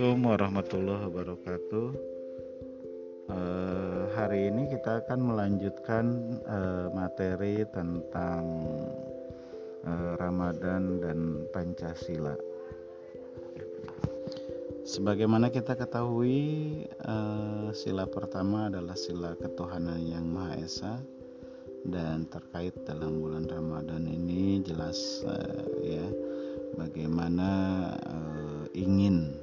Assalamualaikum warahmatullahi wabarakatuh. Uh, hari ini kita akan melanjutkan uh, materi tentang uh, Ramadan dan Pancasila. Sebagaimana kita ketahui, uh, sila pertama adalah sila ketuhanan yang Maha Esa dan terkait dalam bulan Ramadan ini jelas uh, ya bagaimana uh, ingin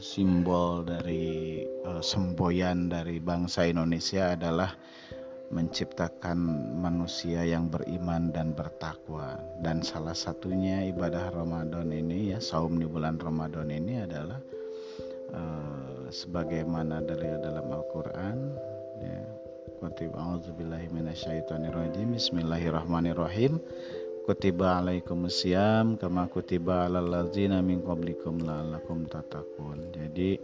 simbol dari uh, semboyan dari bangsa Indonesia adalah menciptakan manusia yang beriman dan bertakwa. Dan salah satunya ibadah Ramadan ini ya saum di bulan Ramadan ini adalah uh, sebagaimana dari dalam Al-Qur'an ya Bismillahirrahmanirrahim kutiba alaikum siam kama kutiba alal ladzina min qablikum la'allakum tatakun. Jadi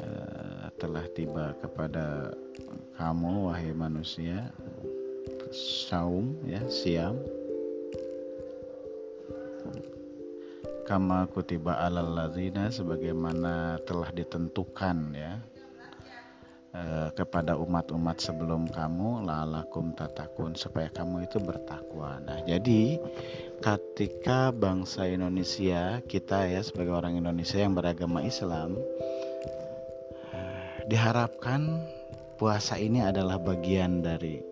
uh, telah tiba kepada kamu wahai manusia saum ya siam kama kutiba alal ladzina sebagaimana telah ditentukan ya kepada umat-umat sebelum kamu lalakum tatakun supaya kamu itu bertakwa. Nah, jadi ketika bangsa Indonesia kita ya sebagai orang Indonesia yang beragama Islam eh, diharapkan puasa ini adalah bagian dari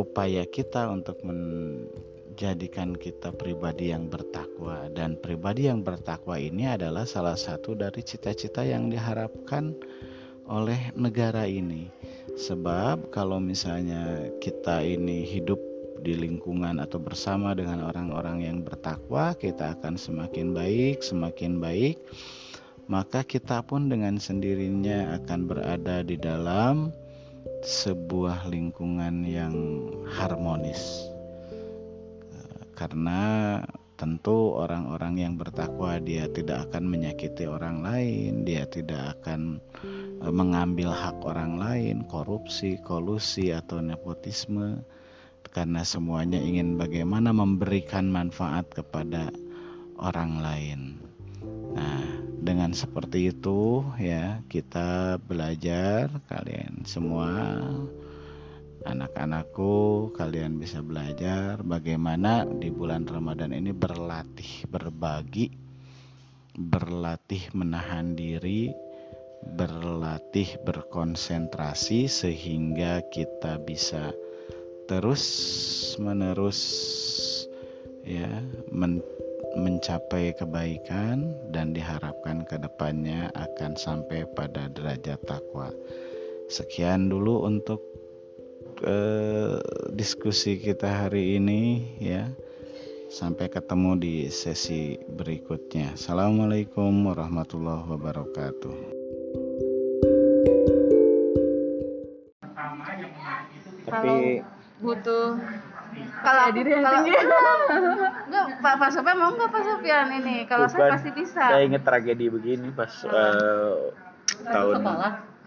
upaya kita untuk menjadikan kita pribadi yang bertakwa dan pribadi yang bertakwa ini adalah salah satu dari cita-cita yang diharapkan oleh negara ini. Sebab kalau misalnya kita ini hidup di lingkungan atau bersama dengan orang-orang yang bertakwa, kita akan semakin baik, semakin baik. Maka kita pun dengan sendirinya akan berada di dalam sebuah lingkungan yang harmonis. Karena tentu orang-orang yang bertakwa dia tidak akan menyakiti orang lain, dia tidak akan e, mengambil hak orang lain, korupsi, kolusi atau nepotisme karena semuanya ingin bagaimana memberikan manfaat kepada orang lain. Nah, dengan seperti itu ya kita belajar kalian semua anak-anakku kalian bisa belajar bagaimana di bulan Ramadan ini berlatih berbagi berlatih menahan diri berlatih berkonsentrasi sehingga kita bisa terus menerus ya men mencapai kebaikan dan diharapkan ke depannya akan sampai pada derajat takwa. Sekian dulu untuk eh, diskusi kita hari ini ya. Sampai ketemu di sesi berikutnya. Assalamualaikum warahmatullahi wabarakatuh. Tapi butuh. Kalau aku kalau enggak Pak Pak Sofian mau enggak Pak Sofian ini? Kalau saya pasti bisa. Saya inget tragedi begini pas uh, tahun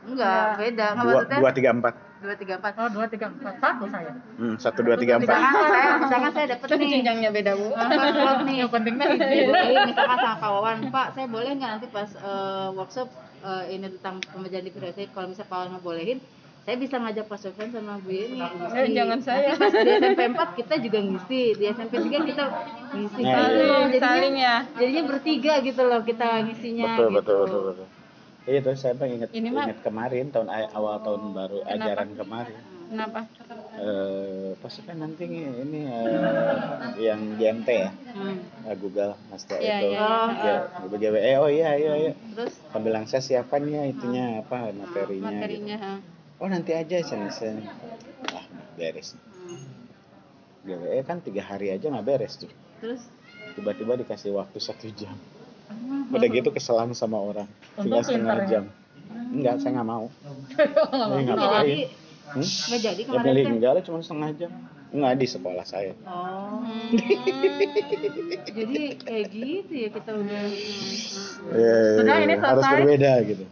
enggak beda enggak dua, maksudnya dua tiga empat dua tiga empat Oh, dua tiga empat satu saya. hmm, satu dua tiga empat misalkan saya misalkan saya dapat nih Jenjangnya beda bu. pas vlog nih Yang penting mah ini. Jadi misalkan sama Pak Wawan Pak saya boleh nggak nanti pas eh, workshop eh, ini tentang pembelajaran diferensiasi kalau misalnya Pak Wawan ngebolehin saya bisa ngajak Pak Sofyan sama Bu Yeni ngisi. Eh, jangan saya. Nanti pas di SMP 4 kita juga ngisi, di SMP 3 kita ngisi. Nah, Gitu. iya, iya. Jadinya- Saling ya. Jadinya bertiga gitu loh kita ngisinya betul gitu. betul betul betul Iya tuh saya tuh inget Ini mah- inget kemarin tahun awal tahun baru Kenapa? ajaran kemarin. Kenapa? Eh pas kan nanti ini eh, yang GMT ya Hmm. eh, Google Master Iya, itu iya, iya. ya BGWE oh iya iya iya Terus pembilang saya siapkan ya itunya apa materinya, gitu. Materinya. ha. oh nanti aja sen sen ah beres hmm. GWE kan tiga hari aja nggak beres tuh terus tiba-tiba dikasih waktu satu jam udah gitu keselang sama orang tinggal setengah ya. jam enggak saya nggak mau Saya nggak ngapain jadi hmm? nggak jadi ya kemarin milih teh. enggak lah cuma setengah jam enggak di sekolah saya Oh. Jadi kayak gitu ya kita udah. Ya, Sudah, ini harus berbeda gitu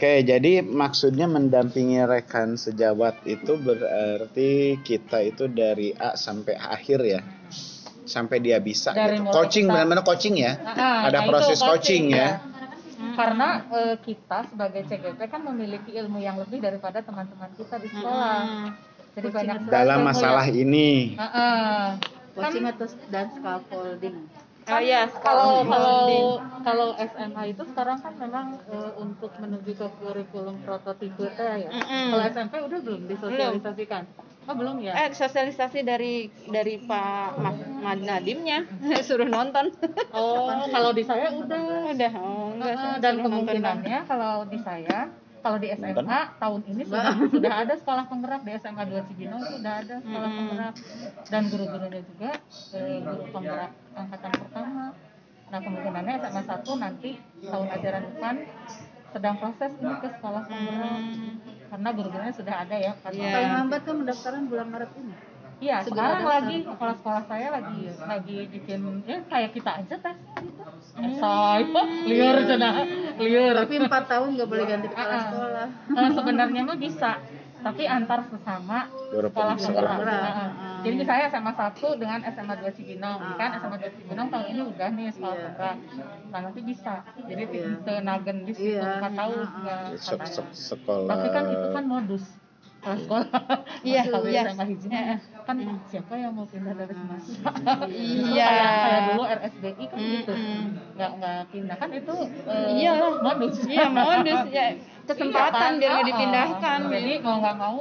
Oke, jadi maksudnya mendampingi rekan sejawat itu berarti kita itu dari A sampai akhir ya. Sampai dia bisa Dari gitu. Coaching kita- benar-benar coaching ya. Ah, Ada nah, proses coaching, coaching, ya. ya. karena eh, kita sebagai CGP kan memiliki ilmu yang lebih daripada teman-teman kita di sekolah jadi banyak sekali Dalam masalah yang- ini. Heeh. coaching atau dan scaffolding Oh iya, kalau kalau kalau SMA itu sekarang kan memang eh, untuk menuju ke kurikulum prototipe ya. Mm-mm. Kalau SMP udah belum disosialisasikan. Oh belum ya? Eh, sosialisasi dari dari Pak Mas Mad Nadimnya suruh nonton. oh kalau di saya udah. Udah, oh, enggak suruh dan nonton kemungkinannya kalau di saya kalau di SMA tahun ini sudah sudah ada sekolah penggerak di SMA 2 Cibinong sudah ada sekolah Mm-mm. penggerak dan guru-gurunya juga eh, guru penggerak angkatan pertama. Nah kemungkinannya SMA 1 nanti tahun ajaran depan sedang proses ini ke sekolah penggerak Hmm. Karena guru-gurunya sudah ada ya. Karena Iya. paling lambat kan pendaftaran bulan Maret ini Iya, sekarang lagi kepala sekolah saya lagi lagi bikin ya kayak kita aja tes gitu. Esai, liar cenah, liar. tapi empat tahun nggak boleh ganti kepala Ah, ah. sekolah Eh, sebenarnya mah bisa, tapi antar sesama sekolah sekolah. Heeh. Jadi misalnya SMA 1 dengan SMA 2 Cibinong, Ah. kan SMA 2 Cibinong tahun ini udah nih sekolah Iya. penggerak. Nah nanti bisa, jadi Iya. bisa nagen di situ Iya. 4 tahun Ah, ah. katanya. se- sekolah. Tapi kan itu kan modus kalau sekolah. Iya, iya. SMA hiji kan siapa yang mau pindah dari semasa? Iya. Kayak, kayak dulu RSBI kan gitu. Mm-mm. Nggak nggak pindah kan itu Iya lah. modus. Iya, modus ya Iya kesempatan kan? biar nggak Ah, dipindahkan. ah. Jadi mau nggak mau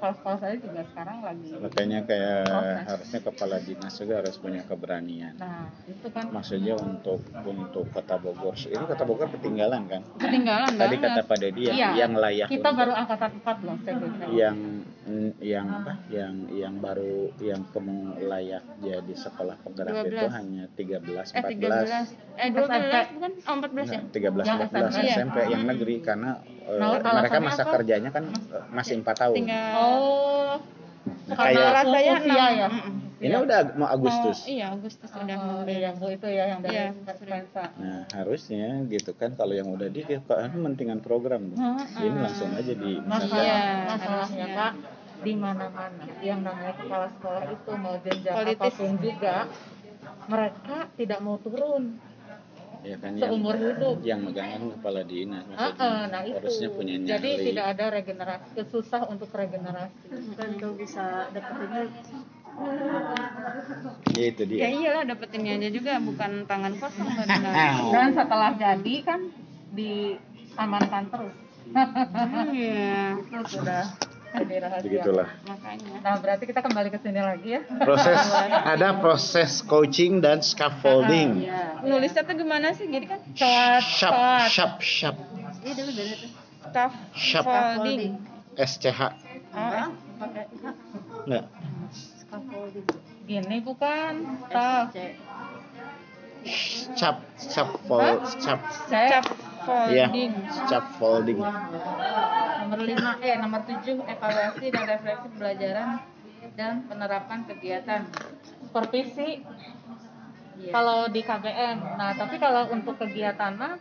kalau saya juga sekarang lagi. Makanya kayak Proses. harusnya kepala dinas juga harus punya keberanian. Nah itu kan Maksudnya untuk untuk kota Bogor, ini kota Bogor ketinggalan kan? Ketinggalan Tadi banget. kata Pak Dedi yang, Iya. yang layak kita untuk- baru angkatan 4 loh CBP. yang yang apa yang yang baru yang layak jadi sekolah penggerak itu 12. hanya 13 Eh 13. 14 Eh 12 bukan? Oh 14 ya? Nah, 13 Yang 14 SMP. SMP yang negeri karena eh, Nah, mereka alasannya masa apa? kerjanya kan eh, masih 4 tahun. Tinggal Oh, Nah, karena kayak rasanya usia enam. ya. Ini udah mau Agustus. Mau- iya, Agustus udah Oh, mau iya, itu ya yang dari Iya, Mensa. Nah, harusnya gitu kan kalau yang udah di kan mentingan program tuh. Heeh. Ini langsung aja di misalkan Iya, masalahnya kak di mana-mana yang namanya kepala sekolah itu mau jenjang Politis. apa pun juga mereka tidak mau turun ya kan yang seumur hidup. yang megang kepala dinas Ah, maksudnya ah, nah itu. harusnya punya nyali. Jadi tidak ada regenerasi, susah untuk regenerasi. kan tuh bisa dapetinnya Ya itu dia. Ya iyalah dapetinnya aja juga bukan tangan kosong. Dan setelah jadi kan diamankan terus. Iya, itu sudah jadi rahasia. Begitulah. makanya. Nah berarti kita kembali ke sini lagi ya. Proses ada proses coaching dan scaffolding. Iya. Nulisnya tuh gimana sih? Jadi kan dulu beda tuh staff Shop. folding. SCH. Oh, pakai Enggak. scaffolding Gini bukan. Tahu. C Cap, cap, fold, cap. Staff Iya, folding. cap folding. nomor 5 eh nomor 7 evaluasi dan refleksi pembelajaran dan penerapan kegiatan Supervisi Iya. kalau di KBM. Nah, tapi kalau untuk kegiatan mah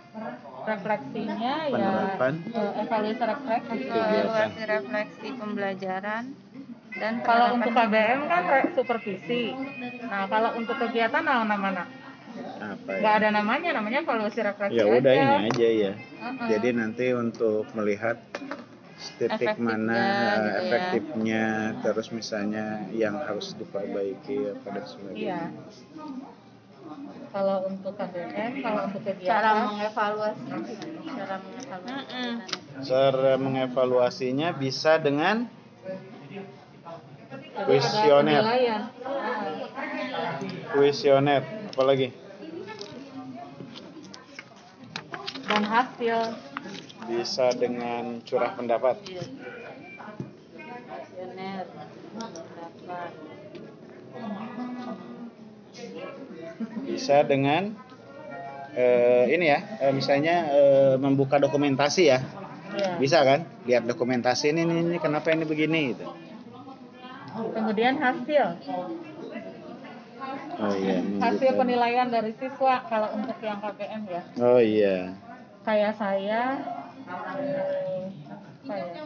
refleksinya Penerapan. ya eh, evaluasi refleksi. Evaluasi refleksi pembelajaran dan Kalau untuk KBM kan re- supervisi. Nah, kalau untuk kegiatan nah, mana-mana? Apa Nggak ya? ada namanya, namanya evaluasi refleksi Ya udah aja. ini aja ya. Uh-uh. Jadi nanti untuk melihat titik Efektifnya mana gitu ya. efektifnya, terus misalnya yang harus diperbaiki apa dan Iya. sebagainya. Kalau untuk KBM, kalau untuk cara kegiatan mengevaluasi cara mengevaluasi Mm-mm. Cara mengevaluasinya bisa dengan kuesioner. kuesioner, apalagi dan hasil bisa dengan curah pendapat. Bisa dengan eh, ini ya, eh, misalnya eh, membuka dokumentasi ya. ya. Bisa kan? Lihat dokumentasi ini, ini, ini kenapa ini begini gitu. kemudian hasil Oh iya. hasil membuka. penilaian dari siswa kalau untuk yang KBM ya Oh iya. Kayak saya eh, apa ya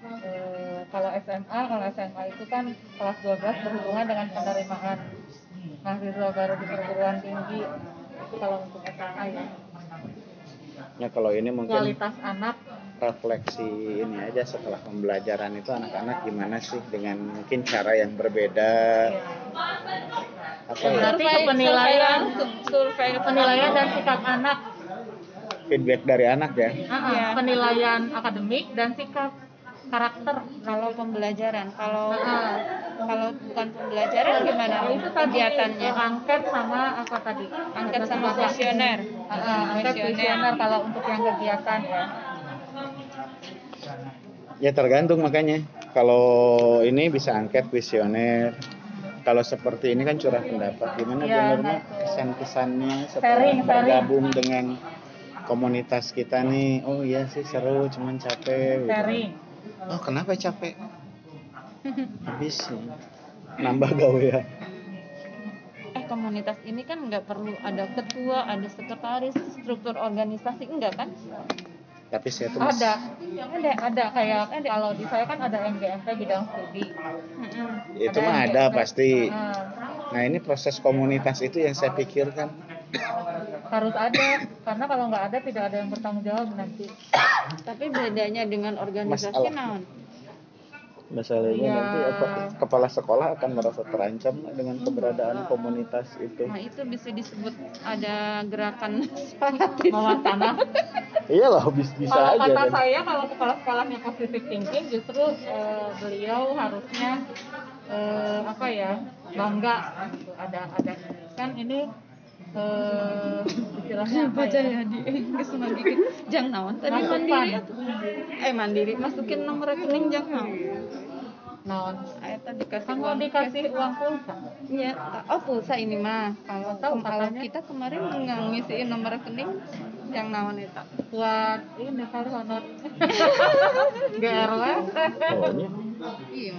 Eh, kalau SMA kalau SMA itu kan kelas 12 berhubungan dengan penerimaan. Mahasiswa baru di perguruan tinggi itu kalau untuk SMA ya. Ya kalau ini mungkin kualitas anak. refleksi ini aja setelah pembelajaran itu anak-anak gimana sih dengan mungkin cara yang berbeda. Apa ya? Berarti Survei- penilaian- survei penilaian dan sikap anak Feedback dari anak ya. Ah, ah, Iya. penilaian akademik dan sikap karakter kalau pembelajaran kalau Ah. kalau bukan pembelajaran gimana itu tadi kegiatannya angket sama apa tadi angket sama kuesioner angket Kuesioner. kalau untuk yang kegiatan ya Ya tergantung makanya. Kalau ini bisa angket kuesioner. Kalau seperti ini kan curah pendapat. Gimana Bu Nurma nah. kesan-kesannya setelah Sharing, sharing. bergabung dengan komunitas kita nih? Oh iya sih seru, cuman capek. gitu. Oh kenapa capek? Habis nambah gawe ya. eh komunitas ini kan nggak perlu ada ketua ada sekretaris struktur organisasi enggak kan Tapi saya tuh ada ada ada kayak kan kalau di saya kan ada MGMP bidang studi itu mah ada pasti. Ah, Nah ini proses komunitas itu yang saya pikirkan. Harus ada karena kalau nggak ada tidak ada yang bertanggung jawab nanti tapi bedanya dengan organisasi naon Masalahnya Iya. nanti apa, kepala sekolah akan merasa terancam dengan keberadaan komunitas itu. nah itu bisa disebut ada gerakan separatis mawar tanah Iyalah bis bisa kalau aja kata kan. saya kalau kepala sekolahnya positive thinking justru eh, beliau harusnya eh, apa ya bangga gitu. ada ada kan ini eh, istilahnya apa ya? di geus lagi jang naon? Tadi mandiri eh mandiri. Masukin nomor rekening jang naon. Naon. Aya tadi dikasih kan uang. dikasih uang pulsa. Iya, oh pulsa ini mah. Kalau Tahu kalau kita kemarin nggak ngisiin nomor rekening yang naon eta. buat ini kali honor GRW Pokoknya. Iya.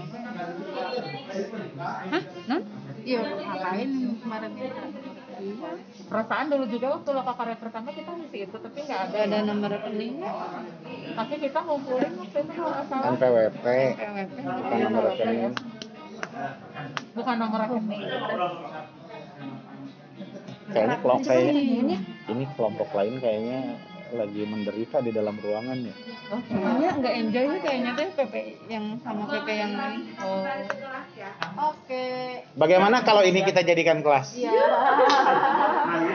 Hah? Non? Iya, ngapain kemarin itu? perasaan dulu juga waktu lokal karya pertama kita ngisi itu tapi nggak ada ada nomor rekeningnya. tapi kita ngumpulin waktu itu kalau nggak salah kan PWP PWP. bukan nomor rekening. bukan nomor rekening Kayaknya kelompok kayaknya ini kelompok lain kayaknya lagi menderita di dalam ruangan ya. oh, Kayaknya nggak enjoy sih kayaknya teh PP yang sama PP yang lain. oh. Oke. Bagaimana kalau ini kita jadikan kelas? Iya.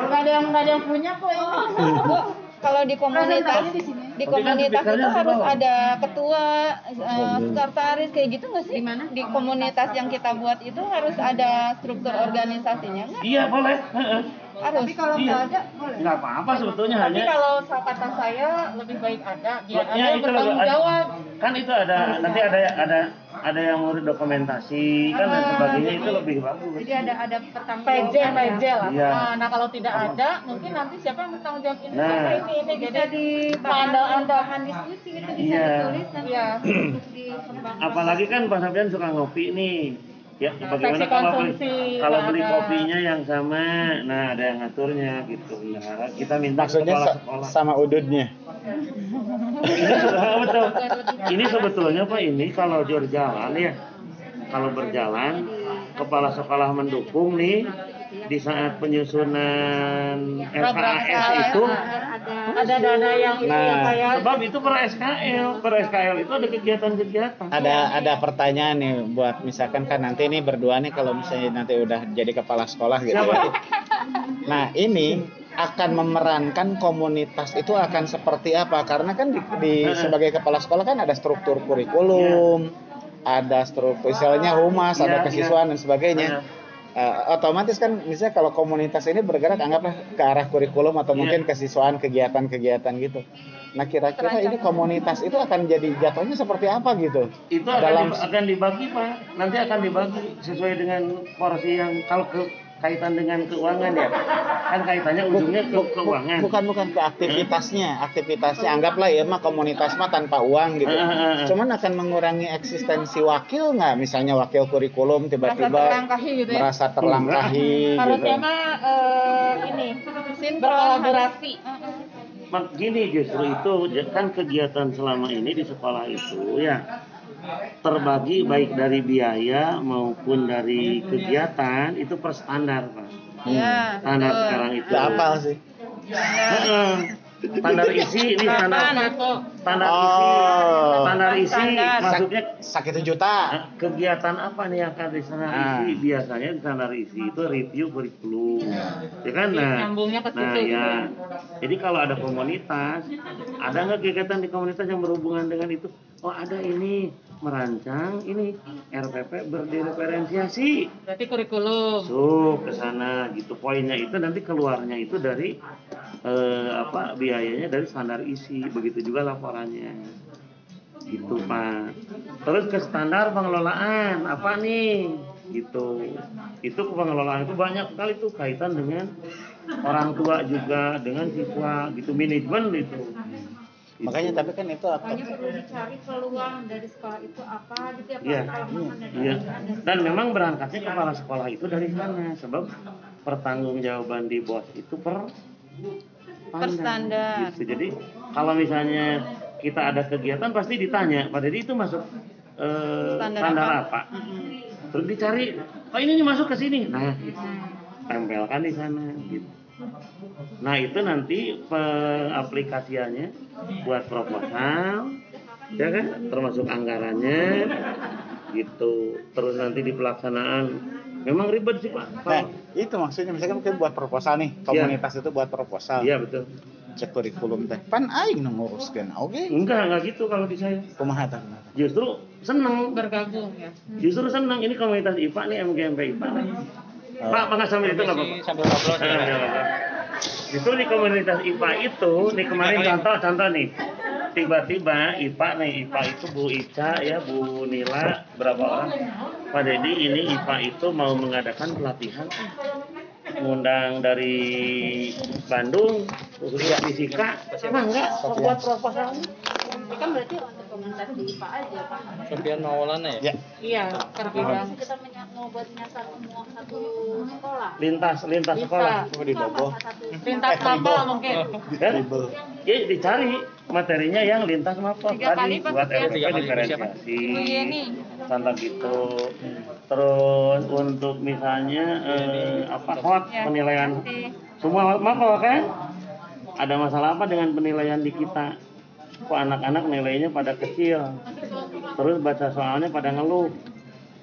Enggak ada yang enggak ada yang punya kok ini. Kalau di komunitas di sini. di komunitas itu harus ada ketua, eh, sekretaris kayak gitu nggak sih? Di mana? Di komunitas yang kita buat itu harus ada struktur organisasinya nggak? Iya boleh. Heeh. Harus. Tapi kalau enggak ada boleh. Nggak apa-apa sebetulnya tapi hanya. kalau kata saya lebih baik ada biar ada Ya, yang itu bertanggung ada- jawab Kan itu ada nanti ada ada ada yang ngurus dokumentasi kan dan sebagainya itu lebih bagus. Jadi ada ada pertanggung PJ PJ lah Iya. nah, nah kalau tidak ada mungkin nanti siapa yang bertanggung jawab ini Nah. apa ini ini Bisa jadi di andal-andal bahan diskusi itu bisa Iya. ditulis nanti Iya. untuk dikembangkan. Apalagi kan Pak Sabian suka ngopi nih. Ya, bagaimana seksi kalau beli, kalau beli kopinya yang sama, nah ada yang ngaturnya gitu. Nah, kita minta Maksudnya kepala sekolah. sama ududnya. Ini betul. Ini sebetulnya Pak ini kalau jor jalan ya, kalau berjalan kepala sekolah mendukung nih di saat penyusunan RKAS itu ada dana yang Nah. sebab itu per SKL per SKL itu ada kegiatan-kegiatan Ada ada pertanyaan nih buat misalkan kan nanti ini berdua nih kalau misalnya nanti udah jadi kepala sekolah gitu. Siapa? ya. Nah ini akan memerankan komunitas itu akan seperti apa? Karena kan di, di- sebagai kepala sekolah kan ada struktur kurikulum, ada struktur istilahnya humas, ada Iya, kesiswaan dan sebagainya. Iya. Eh, otomatis kan misalnya kalau komunitas ini bergerak anggaplah ke arah kurikulum atau Iya. mungkin kesiswaan kegiatan-kegiatan gitu. Nah kira-kira ini komunitas itu akan jadi jatuhnya seperti apa gitu? itu akan, Dalam- akan dibagi pak nanti akan dibagi sesuai dengan porsi yang kalau ke kaitan dengan keuangan ya? Kan kaitannya ujungnya ke keuangan. bukan bukan ke aktivitasnya. Aktivitasnya anggaplah ya mah komunitas mah tanpa uang gitu. Eh, eh, eh. cuman akan mengurangi eksistensi wakil nggak? Misalnya wakil kurikulum Merasa tiba-tiba terlangkahi gitu ya. merasa terlangkahi gitu. Harusnya mah eh, ini berkolaborasi. Mak gini justru itu kan kegiatan selama ini di sekolah itu ya terbagi baik dari biaya maupun dari kegiatan itu per standar pak Iya. standar betul. sekarang itu apal sih Heeh. standar isi ini standar standar isi Oh. standar isi Standar. maksudnya Sakit juta. Kegiatan apa nih yang akan di standar Ah. isi biasanya di standar isi itu review kurikulum ya kan nah Nyambungnya ke nah situ ya ya. jadi kalau ada komunitas ada nggak kegiatan di komunitas yang berhubungan dengan itu oh ada ini merancang ini RPP berdiferensiasi Berarti kurikulum. masuk ke sana gitu. Poinnya itu nanti keluarnya itu dari eh, apa biayanya dari standar isi. Begitu juga laporannya. Gitu pak. Terus ke standar pengelolaan. Apa nih? Gitu. Itu pengelolaan itu banyak sekali tuh kaitan dengan orang tua juga dengan siswa gitu. Manajemen itu Makanya tapi kan itu apa? Makanya perlu dicari peluang dari sekolah itu apa gitu ya Pak. Iya. Kalau misalkan dari Iya. ada Dan memang berangkatnya kepala sekolah itu dari sana sebab pertanggungjawaban di bos itu per Per standar. Gitu. Jadi kalau misalnya kita ada kegiatan pasti ditanya, Pak Dedi itu masuk eh, Standar standar, apa? apa? Terus dicari, oh ini nih masuk ke sini. Nah, gitu. tempelkan di sana gitu. Nah, itu nanti aplikasiannya buat proposal ya kan termasuk anggarannya gitu terus nanti di pelaksanaan memang ribet sih pak Nah, itu maksudnya misalkan mungkin buat proposal nih, komunitas itu buat proposal. iya betul Cek kurikulum teh. Pan aing nu nguruskeun. Oke. enggak enggak gitu kalau di saya Kumaha tah kumaha tah? justru seneng Bergabung ya. justru seneng ini komunitas IPA nih MGMP IPA nih. Pak Pak sambil itu nggak apa-apa? sambil ngobrol justru di komunitas IPA itu nih kemarin contoh contoh nih. Tiba-tiba IPA nih IPA itu Bu Ica ya Bu Nila berapa orang? Pak Dedi ini IPA itu mau mengadakan pelatihan. Ngundang dari Bandung fisika. Emang enggak buat proposal Ini? Kan berarti komunitas di IPA aja Pak. Sofian Maulana ya Ya, Iya, bidang. Kita mau buat nyasar semua satu sekolah. lintas lintas Bisa. sekolah oh di. Satu Lintas kapal mungkin. kan Ribel. ya dicari materinya yang lintas mapel Tiga kali, tadi buat. RPP diferensiasi contoh gitu terus untuk misalnya eh, apa hot Ya. penilaian semua mapel kan ada masalah apa dengan penilaian di kita kok anak-anak nilainya pada kecil? Terus baca soalnya pada ngeluh.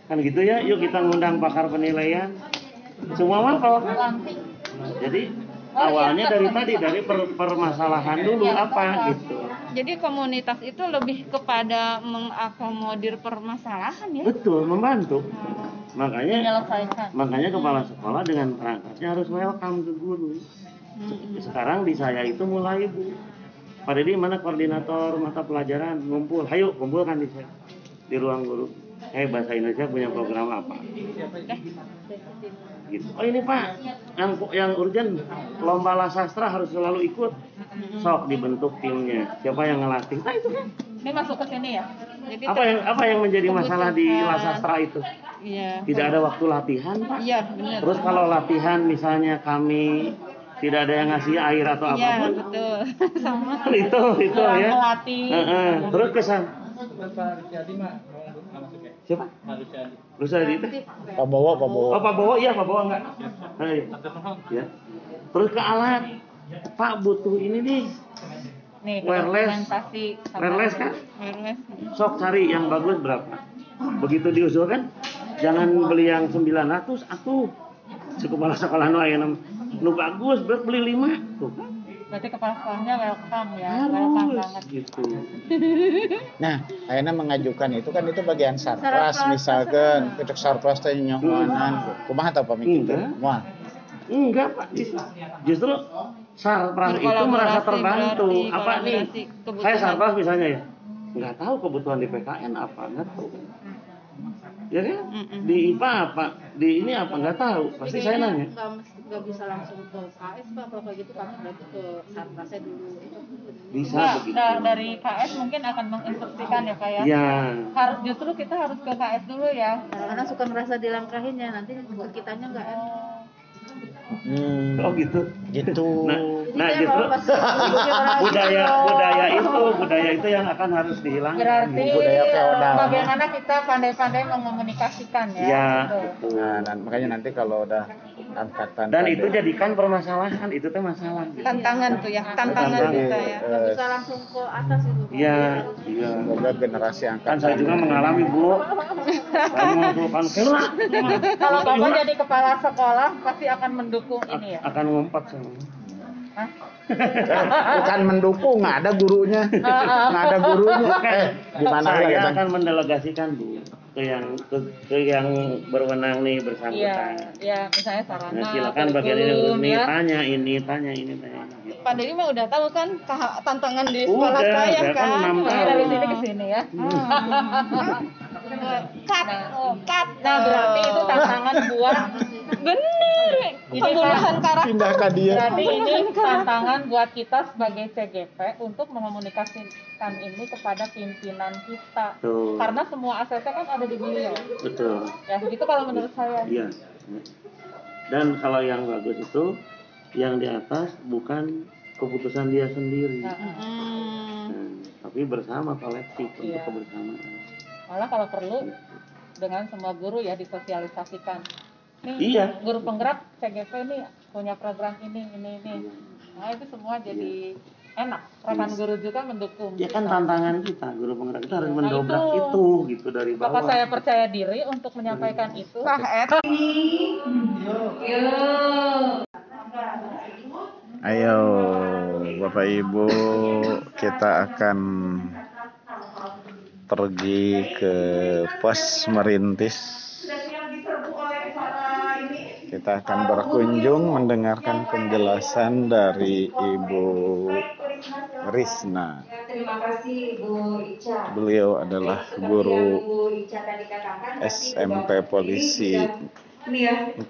Kan gitu ya yuk kita ngundang pakar penilaian. Semua mapel jadi awalnya dari tadi dari per- permasalahan dulu apa gitu. Jadi komunitas itu lebih kepada mengakomodir permasalahan ya. betul membantu. Makanya Menyelesaikan. makanya kepala sekolah dengan perangkatnya harus welcome ke guru. Sekarang di saya itu mulai bu Pak Dedi mana koordinator mata pelajaran? Ngumpul. Ayo kumpulkan di saya di ruang guru. Eh bahasa Indonesia punya program apa? Gitu. Oh ini pak. Yang yang urgent lomba lah sastra harus selalu ikut. Sok dibentuk timnya. Siapa yang ngelatih? Nah itu kan. Ini masuk ke sini ya. Jadi apa yang apa yang menjadi masalah di lah sastra itu? Iya. tidak ada waktu latihan pak. Iya, benar. Terus kalau latihan misalnya kami tidak ada yang ngasih air atau Iya, apa pun, betul. Sama. itu itu ya. melatih. Heeh. Terus kesan ya siapa? Rusadi itu? Pak Bowo, Pak Bowo. Oh Pak Bowo, iya Pak Bowo enggak? Hai. Ya. Terus ke alat, Pak butuh ini nih, Nih, Wireless. wireless kan? Wireless. Sok cari yang bagus berapa? Begitu diusulkan, jangan beli yang 900, aku si kepala sekolah nu aya nu bagus, berat beli 5. Tuh kan. Berarti kepala sekolahnya welcome ya. Welcome Harus banget. gitu. Nah, akhirnya mengajukan itu kan itu bagian sarpras misalkan, cek sarpras teh nyohoanan. Kumaha tah pamit gitu? Enggak. Pak, justru sarpras itu merasa terbantu. berarti, Apa nih? Saya sarpras misalnya ya, nggak tahu kebutuhan di PKN apa, nggak tahu. Ya kan? Di IPA apa? Di ini apa? Nggak tahu. Pasti saya nanya. Mesti- nggak bisa langsung ke KS Pak. Kalau kayak gitu kami berarti ke Sarprasnya dulu. Bisa Nah, begitu. da- dari KS mungkin akan menginstruksikan ya Pak ya. Ya, Harus justru kita harus ke KS dulu ya. Karena suka ngerasa dilangkahinnya nanti buat kitanya nggak enak. Hmm. oh gitu. Gitu. Nah, Nah, justru budaya budaya itu budaya itu yang akan harus dihilangkan. Berarti Budaya feodal. bagaimana kita pandai-pandai mengomunikasikan ya. Ya, Gitu. Nah, dan makanya nanti kalau udah angkatan Dan itu jadikan permasalahan, itu teh masalah. gitu. tantangan tuh ya tantangan kita ya bisa langsung ke atas itu. Iya, iya. semoga generasi angkatan Kan saya juga mengalami, Bu. Kalau Bapak jadi kepala sekolah pasti akan mendukung ini ya. Akan ngumpat saya. Hah? Bukan mendukung nggak ada gurunya nggak ada gurunya eh gimana saya lagi akan mendelegasikan Bu ke yang ke, ke yang berwenang nih Iya, bersangkutan. ya misalnya sarana, Nah, silakan bagian ini, ini ya. tanya ini, tanya ini, tanya ini. Pak Dedi mah udah tahu kan ta- tantangan di sekolah Udah, saya saya kan kan tahun. dari sini ke sini ya. cut oh, cut Nah, berarti itu tantangan buat bener Ini pembunuhan karakter pindah ke dia Berarti ini tantangan buat kita sebagai CGP untuk mengomunikasikan ini kepada pimpinan kita. Tuh. Karena semua asetnya kan ada di beliau. Betul. Ya, gitu kalau menurut saya. Iya. Dan kalau yang bagus itu yang di atas bukan keputusan dia sendiri, Nah, Hmm. Nah, tapi bersama kolektif untuk Iya. kebersamaan. malah kalau perlu dengan semua guru ya disosialisasikan. Nih, Iya. guru penggerak CGP ini punya program ini, ini, ini. Nah, itu semua jadi enak. Rekan guru juga mendukung. Ya kan tantangan kita, guru penggerak itu harus Nah, mendobrak itu. itu gitu dari Apakah bawah. saya percaya diri untuk menyampaikan itu? Pak Ed Ayo Bapak Ibu kita akan pergi ke pos merintis kita akan berkunjung mendengarkan penjelasan dari Ibu Risna Terima kasih Bu Ica. beliau adalah guru SMP Polisi ya, 4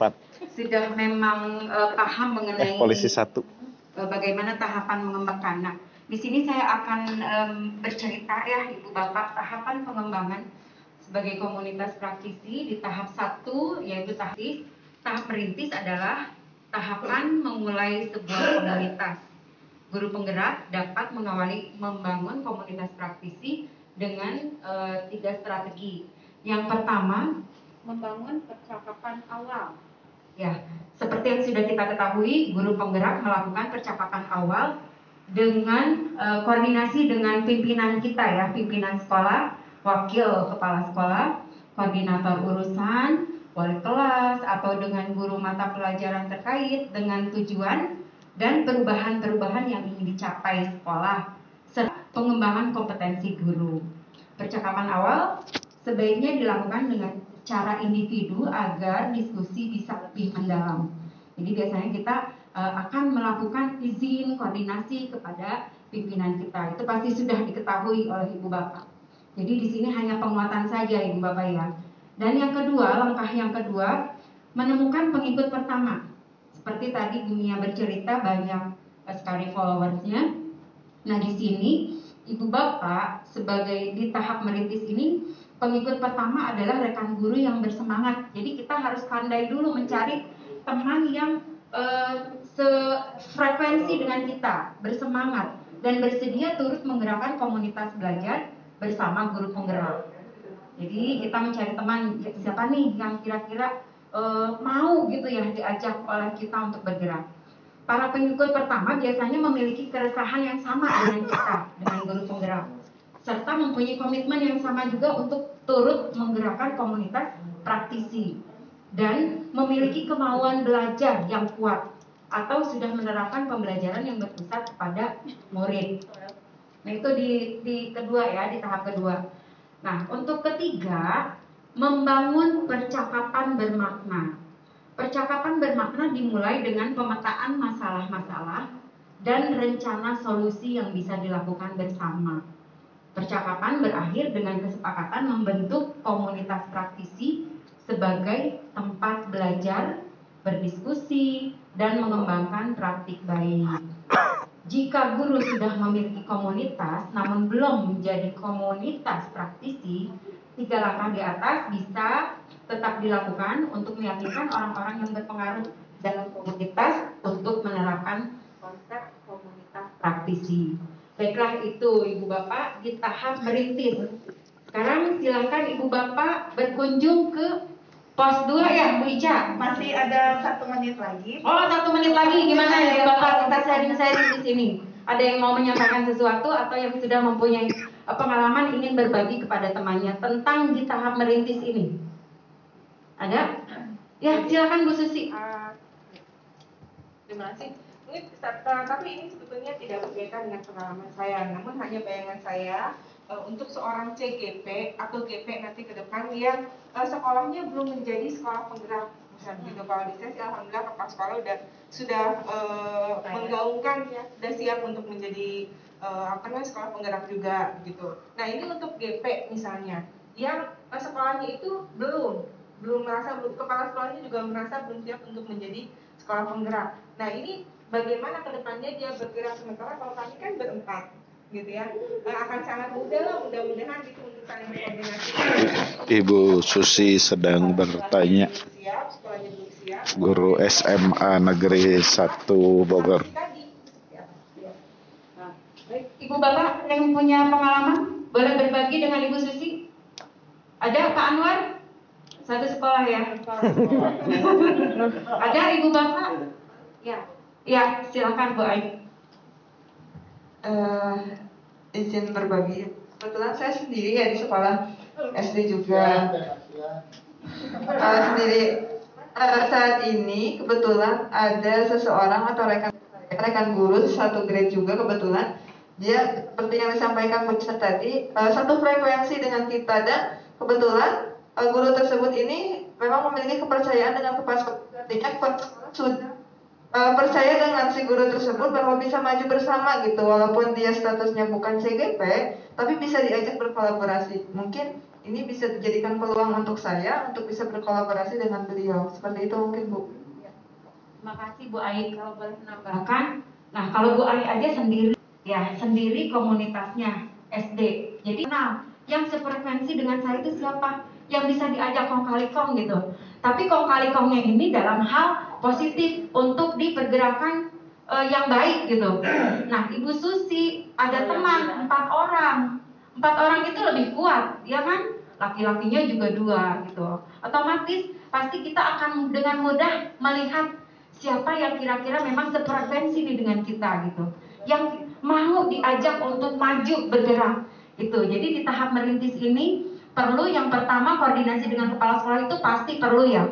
sudah memang eh, paham eh mengenai Polisi 1 eh, bagaimana tahapan mengembangkan. Nah, di sini saya akan bercerita ya Ibu Bapak tahapan pengembangan sebagai komunitas praktisi di tahap satu yaitu tahap tahap merintis adalah tahapan memulai sebuah komunitas. Guru penggerak dapat mengawali membangun komunitas praktisi dengan eh, tiga strategi. Yang pertama, membangun percakapan awal. Ya, seperti yang sudah kita ketahui, guru penggerak melakukan percakapan awal dengan eh, koordinasi dengan pimpinan kita ya, pimpinan sekolah, wakil kepala sekolah, koordinator urusan, wali kelas atau dengan guru mata pelajaran terkait dengan tujuan dan perubahan-perubahan yang ingin dicapai sekolah serta pengembangan kompetensi guru. Percakapan awal sebaiknya dilakukan dengan cara individu agar diskusi bisa lebih mendalam. Jadi biasanya kita eh, akan melakukan izin koordinasi kepada pimpinan kita. Itu pasti sudah diketahui oleh ibu bapak. Jadi di sini hanya penguatan saja ibu bapak ya. Dan yang kedua, langkah yang kedua, menemukan pengikut pertama. Seperti tadi Bumia bercerita banyak eh, sekali followersnya. Nah di sini ibu bapak sebagai di tahap merintis ini pengikut pertama adalah rekan guru yang bersemangat. Jadi kita harus pandai dulu mencari teman yang eh, sefrekuensi dengan kita, bersemangat dan bersedia turut menggerakkan komunitas belajar bersama guru penggerak. Jadi kita mencari teman siapa nih yang kira-kira eh, mau gitu ya diajak oleh kita untuk bergerak. Para pengikut pertama biasanya memiliki keresahan yang sama dengan kita, dengan guru penggerak, serta mempunyai komitmen yang sama juga untuk turut menggerakkan komunitas praktisi dan memiliki kemauan belajar yang kuat atau sudah menerapkan pembelajaran yang berpusat kepada murid. Nah itu di, di kedua ya, di tahap kedua. Nah untuk ketiga, membangun percakapan bermakna. Percakapan bermakna dimulai dengan pemetaan masalah-masalah dan rencana solusi yang bisa dilakukan bersama. Percakapan berakhir dengan kesepakatan membentuk komunitas praktisi sebagai tempat belajar, berdiskusi, dan mengembangkan praktik baik. Jika guru sudah memiliki komunitas namun belum menjadi komunitas praktisi, tiga langkah di atas bisa tetap dilakukan untuk meyakinkan orang-orang yang berpengaruh dalam komunitas untuk menerapkan konsep praktisi. Baiklah itu Ibu Bapak di tahap merintis. Sekarang silakan Ibu Bapak berkunjung ke pos 2 ya Bu Ica. Masih ada satu menit lagi. Oh satu menit lagi gimana ya Bapak kita sharing-sharing di sini. Ada yang mau menyampaikan sesuatu atau yang sudah mempunyai eh, pengalaman ingin berbagi kepada temannya tentang di tahap merintis ini? Ada? Ya silakan Bu Susi. Ah, terima kasih. Ini, ta- tapi ini sebetulnya tidak berkaitan dengan pengalaman saya, namun hanya bayangan saya eh, untuk seorang CGP atau GP nanti ke depan yang eh, sekolahnya belum menjadi sekolah penggerak. Misalnya gitu, kalau di sih alhamdulillah kepala sekolah udah sudah eh, menggaungkan ya, sudah siap untuk menjadi eh, apa namanya sekolah penggerak juga gitu. Nah ini untuk GP misalnya yang eh, sekolahnya itu belum belum merasa belum kepala sekolahnya juga merasa belum siap untuk menjadi sekolah penggerak. Nah ini bagaimana ke depannya dia bergerak sementara kalau kami kan berempat gitu ya Eh, akan sangat mudah lah mudah-mudahan gitu untuk saling berkoordinasi. Ibu Susi sedang bertanya guru SMA Negeri 1 Bogor. Tadi. Nah, baik. Ibu Bapak yang punya pengalaman boleh berbagi dengan Ibu Susi? Ada Pak Anwar? Satu sekolah ya. Ada Ibu Bapak? Ya. Ya, silakan Bu Aik. eh izin berbagi. Kebetulan saya sendiri ya di sekolah SD juga. Eh, sendiri eh, saat ini kebetulan ada seseorang atau rekan rekan guru satu grade juga kebetulan dia seperti yang disampaikan Bu tadi eh, satu frekuensi dengan kita dan kebetulan eh, guru tersebut ini memang memiliki kepercayaan dengan kepala sudah eh, percaya dengan si guru tersebut bahwa bisa maju bersama gitu walaupun dia statusnya bukan CGP tapi bisa diajak berkolaborasi mungkin ini bisa dijadikan peluang untuk saya untuk bisa berkolaborasi dengan beliau seperti itu mungkin Bu Terima kasih Bu Aik kalau boleh menambahkan. Nah, kalau Bu Aik aja sendiri ya, sendiri komunitasnya SD. Jadi nah, yang sefrekuensi dengan saya itu siapa? Yang bisa diajak kong kali kong gitu. Tapi kong kali kongnya ini dalam hal positif untuk di pergerakan eh, yang baik gitu. Nah, Ibu Susi ada teman empat orang. Empat orang itu lebih kuat, ya kan? Laki-lakinya juga dua gitu. Otomatis pasti kita akan dengan mudah melihat siapa yang kira-kira memang sefrekuensi nih dengan kita gitu yang mau diajak untuk maju bergerak itu jadi di tahap merintis ini perlu yang pertama koordinasi dengan kepala sekolah itu pasti perlu ya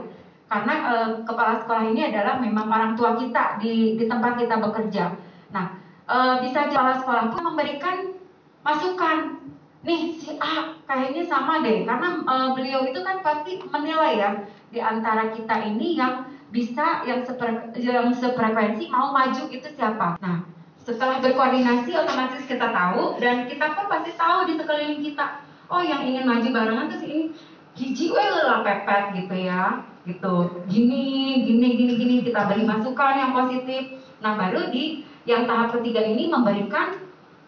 karena eh, kepala sekolah ini adalah memang orang tua kita di di tempat kita bekerja nah eh, bisa kepala sekolah pun memberikan masukan nih si A kayaknya sama deh karena eh, beliau itu kan pasti menilai ya di antara kita ini yang bisa yang sepre, yang sefrekuensi mau maju itu siapa. Nah, setelah berkoordinasi otomatis kita tahu dan kita pun pasti tahu di sekeliling kita. Oh, yang ingin maju barengan si ini hiji we lah pepet gitu ya. Gitu. Gini, gini, gini, gini kita beri masukan yang positif. Nah, baru di yang tahap ketiga ini memberikan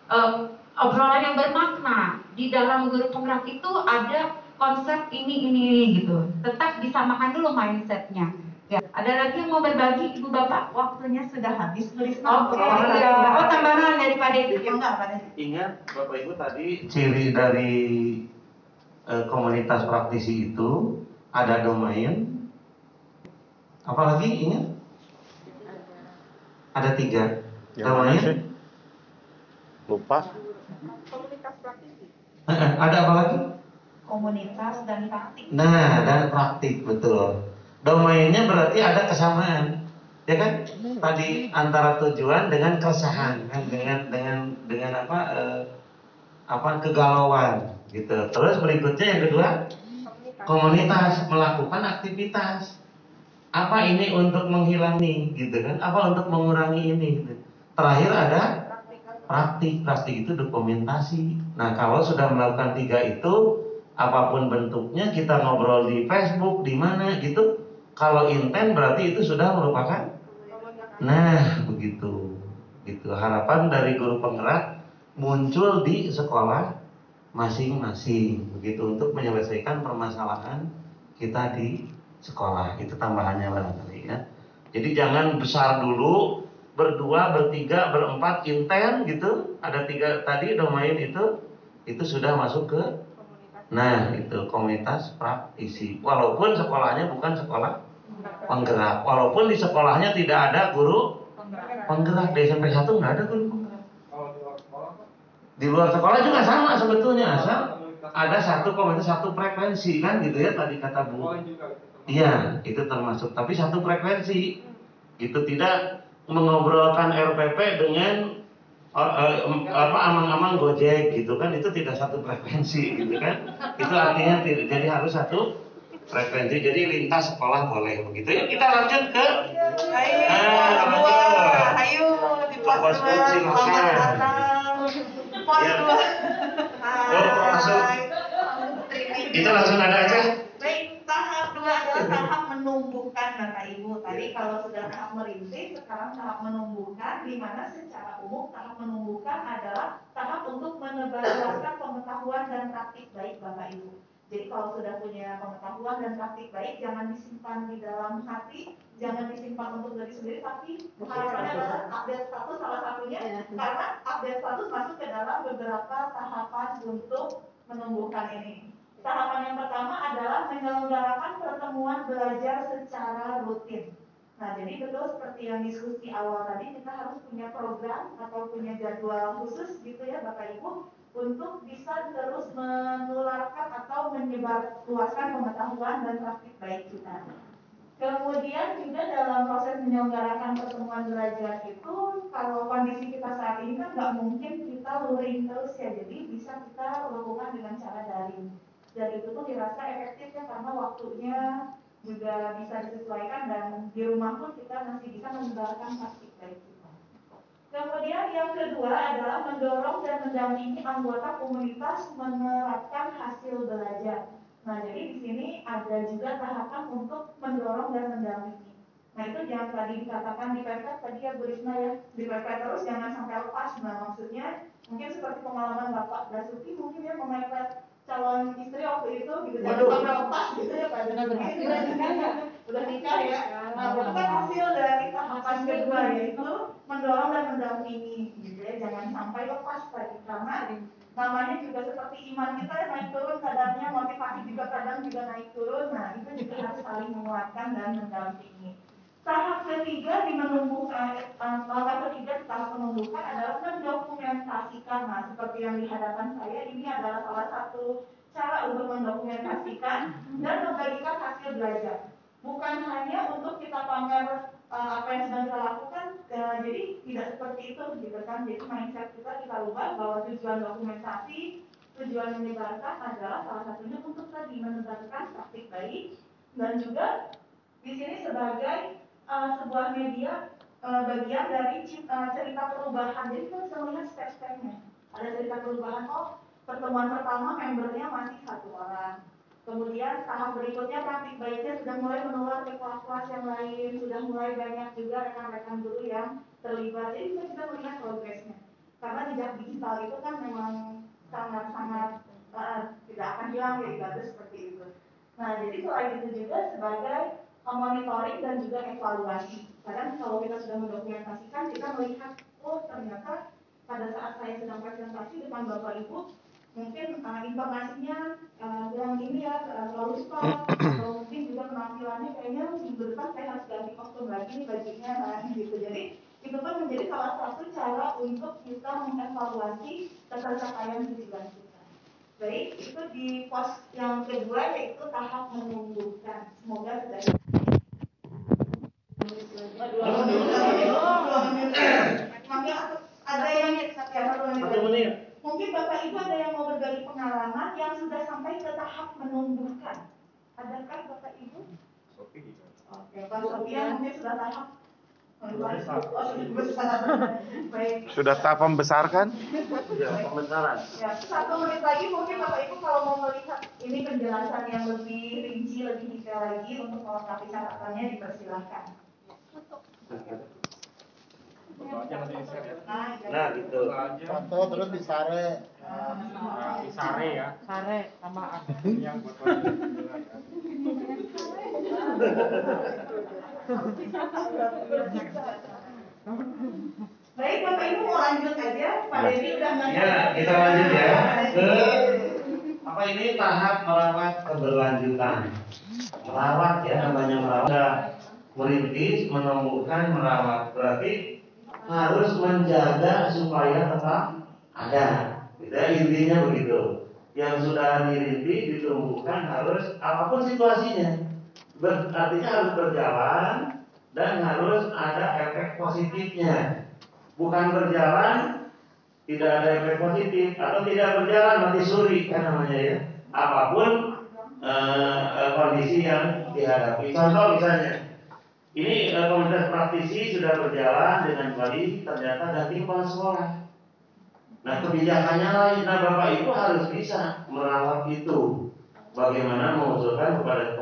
eh, obrolan yang bermakna. Di dalam guru penggerak itu ada konsep ini, ini, ini gitu. Tetap disamakan dulu mindsetnya. Ya, ada lagi yang mau berbagi Ibu Bapak? Waktunya sudah habis, Risma. Oke, ya. Oh, tambahan dari Pak Dedi. Ya enggak, Pak Desi. Ingat Bapak Ibu tadi ciri dari eh, komunitas praktisi itu ada domain. Apalagi ingat? Ada tiga. Yang mana domain. sih? Lupa. Komunitas praktisi. Eh, eh, ada apa lagi? Komunitas dan praktik. Nah, dan praktik betul. Domainnya berarti ada kesamaan, ya kan? Tadi antara tujuan dengan keresahan, kan? Dengan dengan dengan apa? eh, apa kegalauan, gitu. Terus berikutnya yang kedua, komunitas melakukan aktivitas. Apa ini untuk menghilangi, gitu kan? Apa untuk mengurangi ini? gitu. Terakhir ada praktik, praktik itu dokumentasi. Nah, kalau sudah melakukan tiga itu, apa pun bentuknya kita ngobrol di Facebook, di mana gitu. Kalau intent berarti itu sudah merupakan Nah, begitu. Gitu. Harapan dari guru penggerak muncul di sekolah masing-masing begitu untuk menyelesaikan permasalahan kita di sekolah. Itu tambahannya barangkali ya. Jadi jangan besar dulu berdua, bertiga, berempat, inten gitu, ada tiga tadi domain itu, itu sudah masuk ke Nah, itu komunitas praktisi. Walaupun sekolahnya bukan sekolah penggerak, walaupun di sekolahnya tidak ada guru penggerak di SMP 1 nggak ada guru penggerak. Di luar sekolah juga sama sebetulnya asal ada satu komunitas satu frekuensi kan gitu ya tadi kata Bu. Iya, itu termasuk. Tapi satu frekuensi itu tidak mengobrolkan RPP dengan or- eh, apa amang-amang Gojek gitu kan itu tidak satu frekuensi gitu kan. Itu artinya tidak jadi harus satu frekuensi. Jadi lintas sekolah boleh begitu. Ya kita lanjut ke Ayo, Ah, dua. Ayo di pos dua. silakan. Datang. Pos Ya. dua. Oh, langsung. Kita langsung ada aja. Baik, tahap dua adalah tahap menumbuhkan Bapak Ibu. Tadi kalau sudah tahap merintis, sekarang tahap menumbuhkan, di mana secara umum tahap menumbuhkan adalah tahap untuk menebarluaskan pengetahuan dan praktik baik Bapak Ibu. Jadi kalau sudah punya pengetahuan dan praktik baik, jangan disimpan di dalam hati, jangan disimpan untuk diri sendiri, tapi harapannya adalah update status salah satunya, karena update status masuk ke dalam beberapa tahapan untuk menumbuhkan ini. Tahapan yang pertama adalah menyelenggarakan pertemuan belajar secara rutin. Nah, jadi betul seperti yang diskusi awal tadi, kita harus punya program atau punya jadwal khusus gitu ya Bapak Ibu, untuk bisa terus menularkan atau menyebarluaskan pengetahuan dan praktik baik kita. Kemudian juga dalam proses menyelenggarakan pertemuan belajar itu, kalau kondisi kita saat ini kan nggak mungkin kita luring terus ya, jadi bisa kita lakukan dengan cara daring. Dan itu pun dirasa efektif ya karena waktunya juga bisa disesuaikan dan di rumah pun kita masih bisa menyebarkan praktik baik kita. Kemudian yang kedua adalah mendorong dan mendampingi anggota komunitas menerapkan hasil belajar. Nah, jadi di sini ada juga tahapan untuk mendorong dan mendampingi. Nah, itu yang tadi dikatakan di pepet tadi ya Bu Risma ya, di pepet terus jangan sampai lepas. Nah, maksudnya mungkin seperti pengalaman Bapak Basuki mungkin ya memepet calon istri waktu itu gitu jangan Waduh. sampai lepas gitu ya Pak Udah berhasil. Udah nikah ya, udah nikah ya. Nah, itu kan hasil dari tahapan kedua yaitu mendorong dan mendampingi gitu ya, jangan sampai lepas tadi karena namanya juga seperti iman kita ya naik turun kadarnya, motivasi juga kadang juga naik turun. Nah, itu juga harus saling menguatkan dan mendampingi. Tahap ketiga di menumbuhkan, eh, langkah ketiga di tahap menumbuhkan adalah mendokumentasikan. Nah, seperti yang di hadapan saya, ini adalah salah satu cara untuk mendokumentasikan dan membagikan hasil belajar. Bukan hanya untuk kita pamer eh, apa yang sedang kita lakukan, eh, jadi tidak seperti itu gitu kan. Jadi mindset kita kita ubah bahwa tujuan dokumentasi, tujuan menyebarkan adalah salah satunya untuk tadi menebarkan praktik baik dan juga di sini sebagai eh, sebuah media eh, bagian dari ci- eh, cerita perubahan. Jadi kita bisa melihat step-stepnya. Ada cerita perubahan, oh pertemuan pertama membernya masih satu orang. Kemudian tahap berikutnya praktik baiknya sudah mulai menular ke kelas-kelas yang lain, sudah mulai banyak juga rekan-rekan guru yang terlibat. Jadi kita bisa melihat progresnya. Karena jejak digital itu kan memang sangat-sangat eh, tidak akan hilang ya bagus seperti itu. Nah, jadi selain itu juga sebagai monitoring dan juga evaluasi. Kadang kalau kita sudah mendokumentasikan, kita melihat, oh ternyata pada saat saya sedang presentasi depan Bapak Ibu, mungkin uh, informasinya uh, kurang ini ya, uh, terlalu cepat, atau mungkin juga penampilannya kayaknya minggu depan saya harus ganti kostum lagi nih bajunya, nah gitu. Jadi itu pun menjadi salah satu cara untuk kita mengevaluasi pencapaian tujuan kita. Baik, itu di pos yang kedua yaitu tahap menumbuhkan. Semoga sudah Mungkin ada yang ya, satu menit. Mungkin Bapak Ibu ada yang mau berbagi pengalaman yang sudah sampai ke tahap menumbuhkan. Adakah Bapak Ibu? Oke, Pak Sofia mungkin sudah tahap sudah tahap membesarkan? Ya, pembesaran. Ya, satu menit lagi mungkin Bapak Ibu kalau mau melihat ini penjelasan yang lebih rinci, lebih detail lagi untuk melengkapi catatannya dipersilahkan. Nah, Nah, gitu. Foto terus disare. Sare ya. Sare sama Yang buat Baik, Bapak Ibu mau lanjut aja. Pak Dedi udah nggak Ya, kita lanjut ya ke apa ini tahap merawat keberlanjutan. Merawat ya namanya merawat. Ada merintis, menumbuhkan, merawat. Berarti harus menjaga supaya tetap ada. Ya, intinya begitu. Yang sudah dirintis, ditumbuhkan harus apa pun situasinya. Ber- artinya harus berjalan dan harus ada efek positifnya. Bukan berjalan tidak ada efek positif atau tidak berjalan mati suri kan namanya ya. Apa pun eh, kondisi yang dihadapi. Contoh misalnya ini eh, komunitas praktisi sudah berjalan dengan baik ternyata ganti kepala sekolah nah kebijakannya lain. Nah bapak ibu harus bisa merawat itu. Bagaimana mengusulkan kepada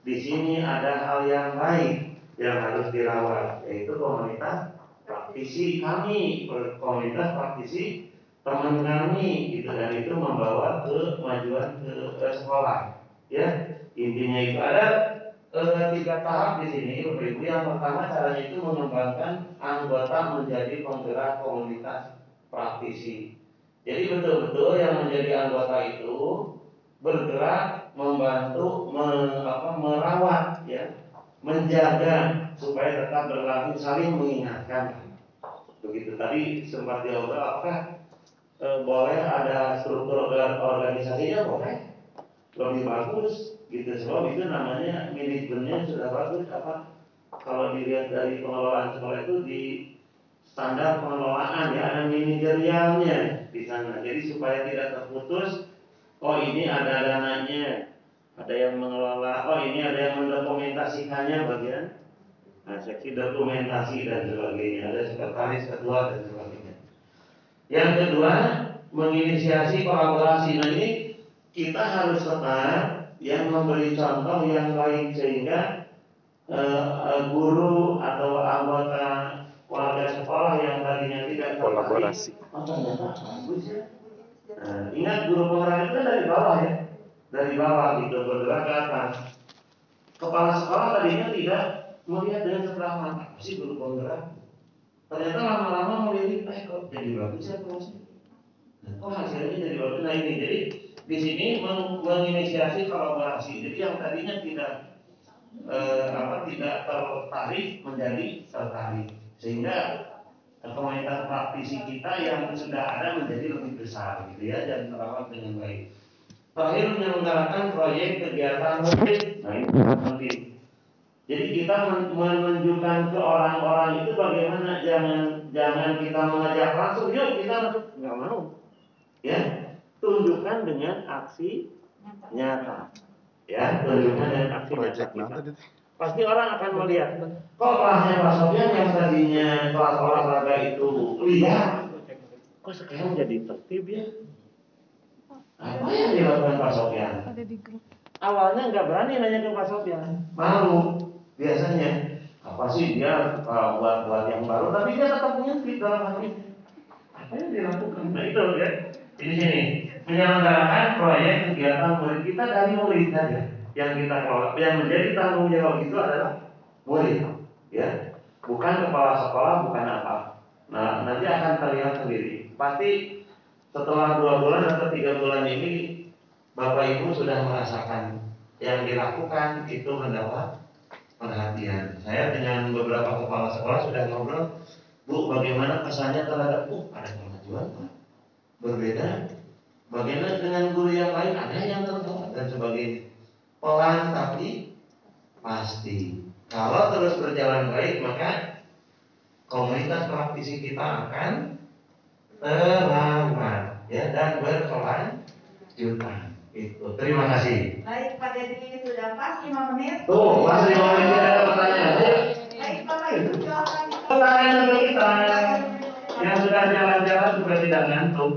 di sini ada hal yang baik yang harus dirawat yaitu komunitas praktisi kami. Komunitas praktisi teman kami gitu. Dan itu membawa kemajuan ke, ke sekolah ya. Intinya itu ada eh, tiga tahap di sini. Ibu yang pertama caranya itu mengembangkan anggota menjadi penggerak komunitas praktisi. Jadi betul-betul yang menjadi anggota itu bergerak membantu me- apa, merawat ya menjaga supaya tetap berlaku saling mengingatkan. Begitu tadi sempat diobrol apakah e, boleh ada struktur organ- organisasinya? Boleh. Lebih bagus. Gitu. Sebab itu namanya manajemennya sudah bagus. Apa kalau dilihat dari pengelolaan sekolah itu di standar pengelolaan ya ada manajerialnya di sana. Jadi supaya tidak terputus oh ini ada dananya. Ada yang mengelola. Oh ini ada yang mendokumentasikannya bagian. Nah, seksi dokumentasi dan sebagainya. Ada sekretaris ketua dan sebagainya. Yang kedua menginisiasi kolaborasi. Nah ini kita harus tetap yang memberi contoh yang baik sehingga eh, eh, guru atau anggota warga sekolah yang tadinya tidak Kolaborasi. oh ternyata bagus ya Nah, ingat guru penggerak itu kan dari bawah ya, dari bawah gitu bergerak ke atas. Kepala sekolah tadinya tidak melihat dengan sebelah mata sih guru penggerak. Ternyata lama-lama melihat, eh kok jadi bagus ya kelasnya. Nah, kok hasilnya jadi bagus. Nah ini jadi di sini meng- menginisiasi kolaborasi. Jadi yang tadinya tidak eh, apa tidak tertarik menjadi tertarik sehingga komunitas praktisi kita yang sudah ada menjadi lebih besar gitu ya dan terawat dengan baik. Terakhir menyelenggarakan proyek kegiatan murid. Nah penting. Jadi kita men- menunjukkan ke orang-orang itu bagaimana jangan jangan kita mengajak langsung yuk kita nggak mau ya tunjukkan dengan aksi nyata ya tunjukkan dengan aksi nyata kita. Pasti orang akan melihat. Kok kelasnya Pak Sofian yang tadinya kelas olahraga itu lihat kok sekarang jadi tertib ya? Apa yang dilakukan Pak Sofian? Awalnya nggak berani nanya ke Pak Sofian. Malu biasanya. Apa sih dia uh, buat buat yang baru? Tapi dia tetap punya fit dalam hatinya apa yang dilakukan? Nah itu ya. Di sini. Menyelenggarakan proyek kegiatan murid kita dari murid saja yang kita kelola yang menjadi tanggung jawab itu adalah murid ya. Bukan kepala sekolah bukan apa. Nah nanti akan terlihat sendiri. Pasti setelah dua bulan atau tiga bulan ini bapak ibu sudah merasakan yang dilakukan itu mendapat perhatian. Saya dengan beberapa kepala sekolah sudah ngobrol bu bagaimana kesannya terhadap bu? Ada kemajuan Pak? berbeda. Bagaimana dengan guru yang lain? Ada yang tertolak dan sebagainya pelan tapi pasti. Kalau terus berjalan baik maka komunitas praktisi kita akan terawat ya dan berkelanjutan. Itu. Terima kasih. Baik, Pak Dedi sudah pas 5 menit. Tuh, masih lima menit ada pertanyaan. Baik, Bapak Ibu silakan. Pertanyaan untuk kita yang sudah jalan-jalan juga tidak ngantuk.